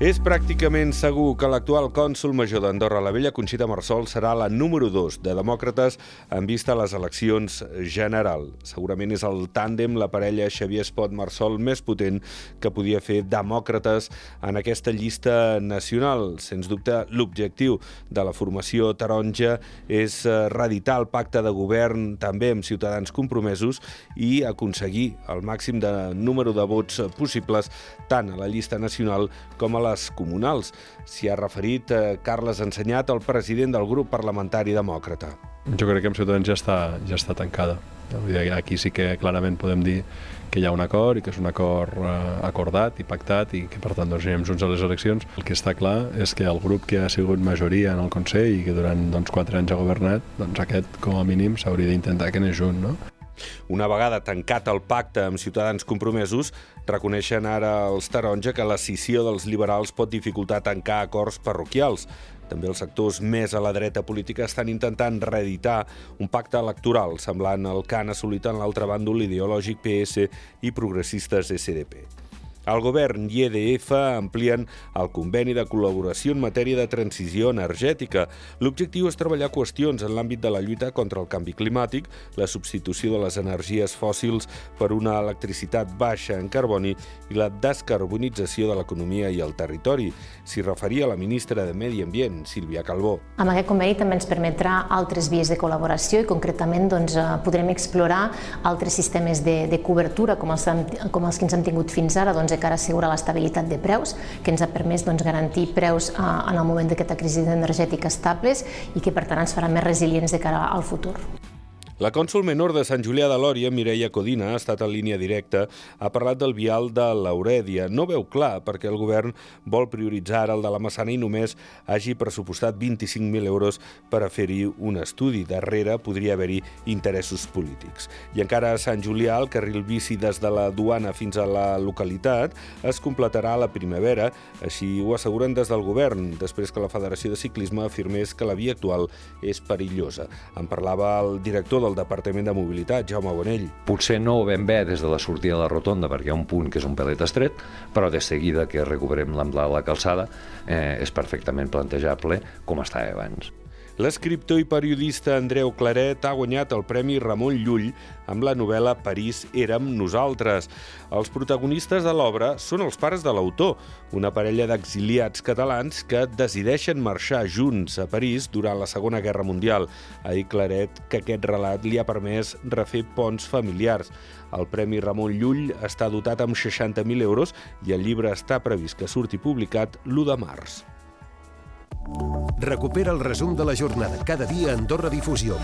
És pràcticament segur que l'actual cònsul major d'Andorra la Vella, Conxita Marsol, serà la número 2 de demòcrates en vista a les eleccions general. Segurament és el tàndem, la parella Xavier Espot-Marsol més potent que podia fer demòcrates en aquesta llista nacional. Sens dubte, l'objectiu de la formació taronja és eh, reeditar el pacte de govern també amb ciutadans compromesos i aconseguir el màxim de número de vots possibles tant a la llista nacional com a la les comunals. S'hi ha referit eh, Carles Ensenyat, el president del grup parlamentari demòcrata. Jo crec que amb Ciutadans ja està, ja està tancada. Aquí sí que clarament podem dir que hi ha un acord i que és un acord eh, acordat i pactat i que per tant doncs, anirem junts a les eleccions. El que està clar és que el grup que ha sigut majoria en el Consell i que durant doncs, quatre anys ha governat, doncs aquest com a mínim s'hauria d'intentar que anés junt. No? Una vegada tancat el pacte amb ciutadans compromesos, reconeixen ara els taronja que la scissió dels liberals pot dificultar tancar acords parroquials. També els sectors més a la dreta política estan intentant reeditar un pacte electoral semblant al que han assolit en l'altre bàndol ideològic PS i progressistes SDP. El govern i EDF amplien el conveni de col·laboració en matèria de transició energètica. L'objectiu és treballar qüestions en l'àmbit de la lluita contra el canvi climàtic, la substitució de les energies fòssils per una electricitat baixa en carboni i la descarbonització de l'economia i el territori. S'hi referia la ministra de Medi Ambient, Sílvia Calbó. Amb aquest conveni també ens permetrà altres vies de col·laboració i concretament doncs, eh, podrem explorar altres sistemes de, de cobertura com els, com els que ens han tingut fins ara doncs, cara a assegurar l'estabilitat de preus, que ens ha permès doncs, garantir preus eh, en el moment d'aquesta crisi energètica estables i que per tant ens farà més resilients de cara al futur. La cònsul menor de Sant Julià de Lòria, Mireia Codina, ha estat en línia directa, ha parlat del vial de l'Aurèdia. No veu clar perquè el govern vol prioritzar el de la Massana i només hagi pressupostat 25.000 euros per a fer-hi un estudi. Darrere podria haver-hi interessos polítics. I encara a Sant Julià, el carril bici des de la duana fins a la localitat es completarà a la primavera, així ho asseguren des del govern, després que la Federació de Ciclisme afirmés que la via actual és perillosa. En parlava el director del del Departament de Mobilitat, Jaume Bonell. Potser no ben bé des de la sortida de la rotonda, perquè hi ha un punt que és un pelet estret, però de seguida que recuperem la, la calçada eh, és perfectament plantejable com estava abans. L'escriptor i periodista Andreu Claret ha guanyat el Premi Ramon Llull amb la novel·la París érem nosaltres. Els protagonistes de l'obra són els pares de l'autor, una parella d'exiliats catalans que decideixen marxar junts a París durant la Segona Guerra Mundial. Ha dit Claret que aquest relat li ha permès refer ponts familiars. El Premi Ramon Llull està dotat amb 60.000 euros i el llibre està previst que surti publicat l'1 de març. Recupera el resum de la jornada cada dia a Difusió.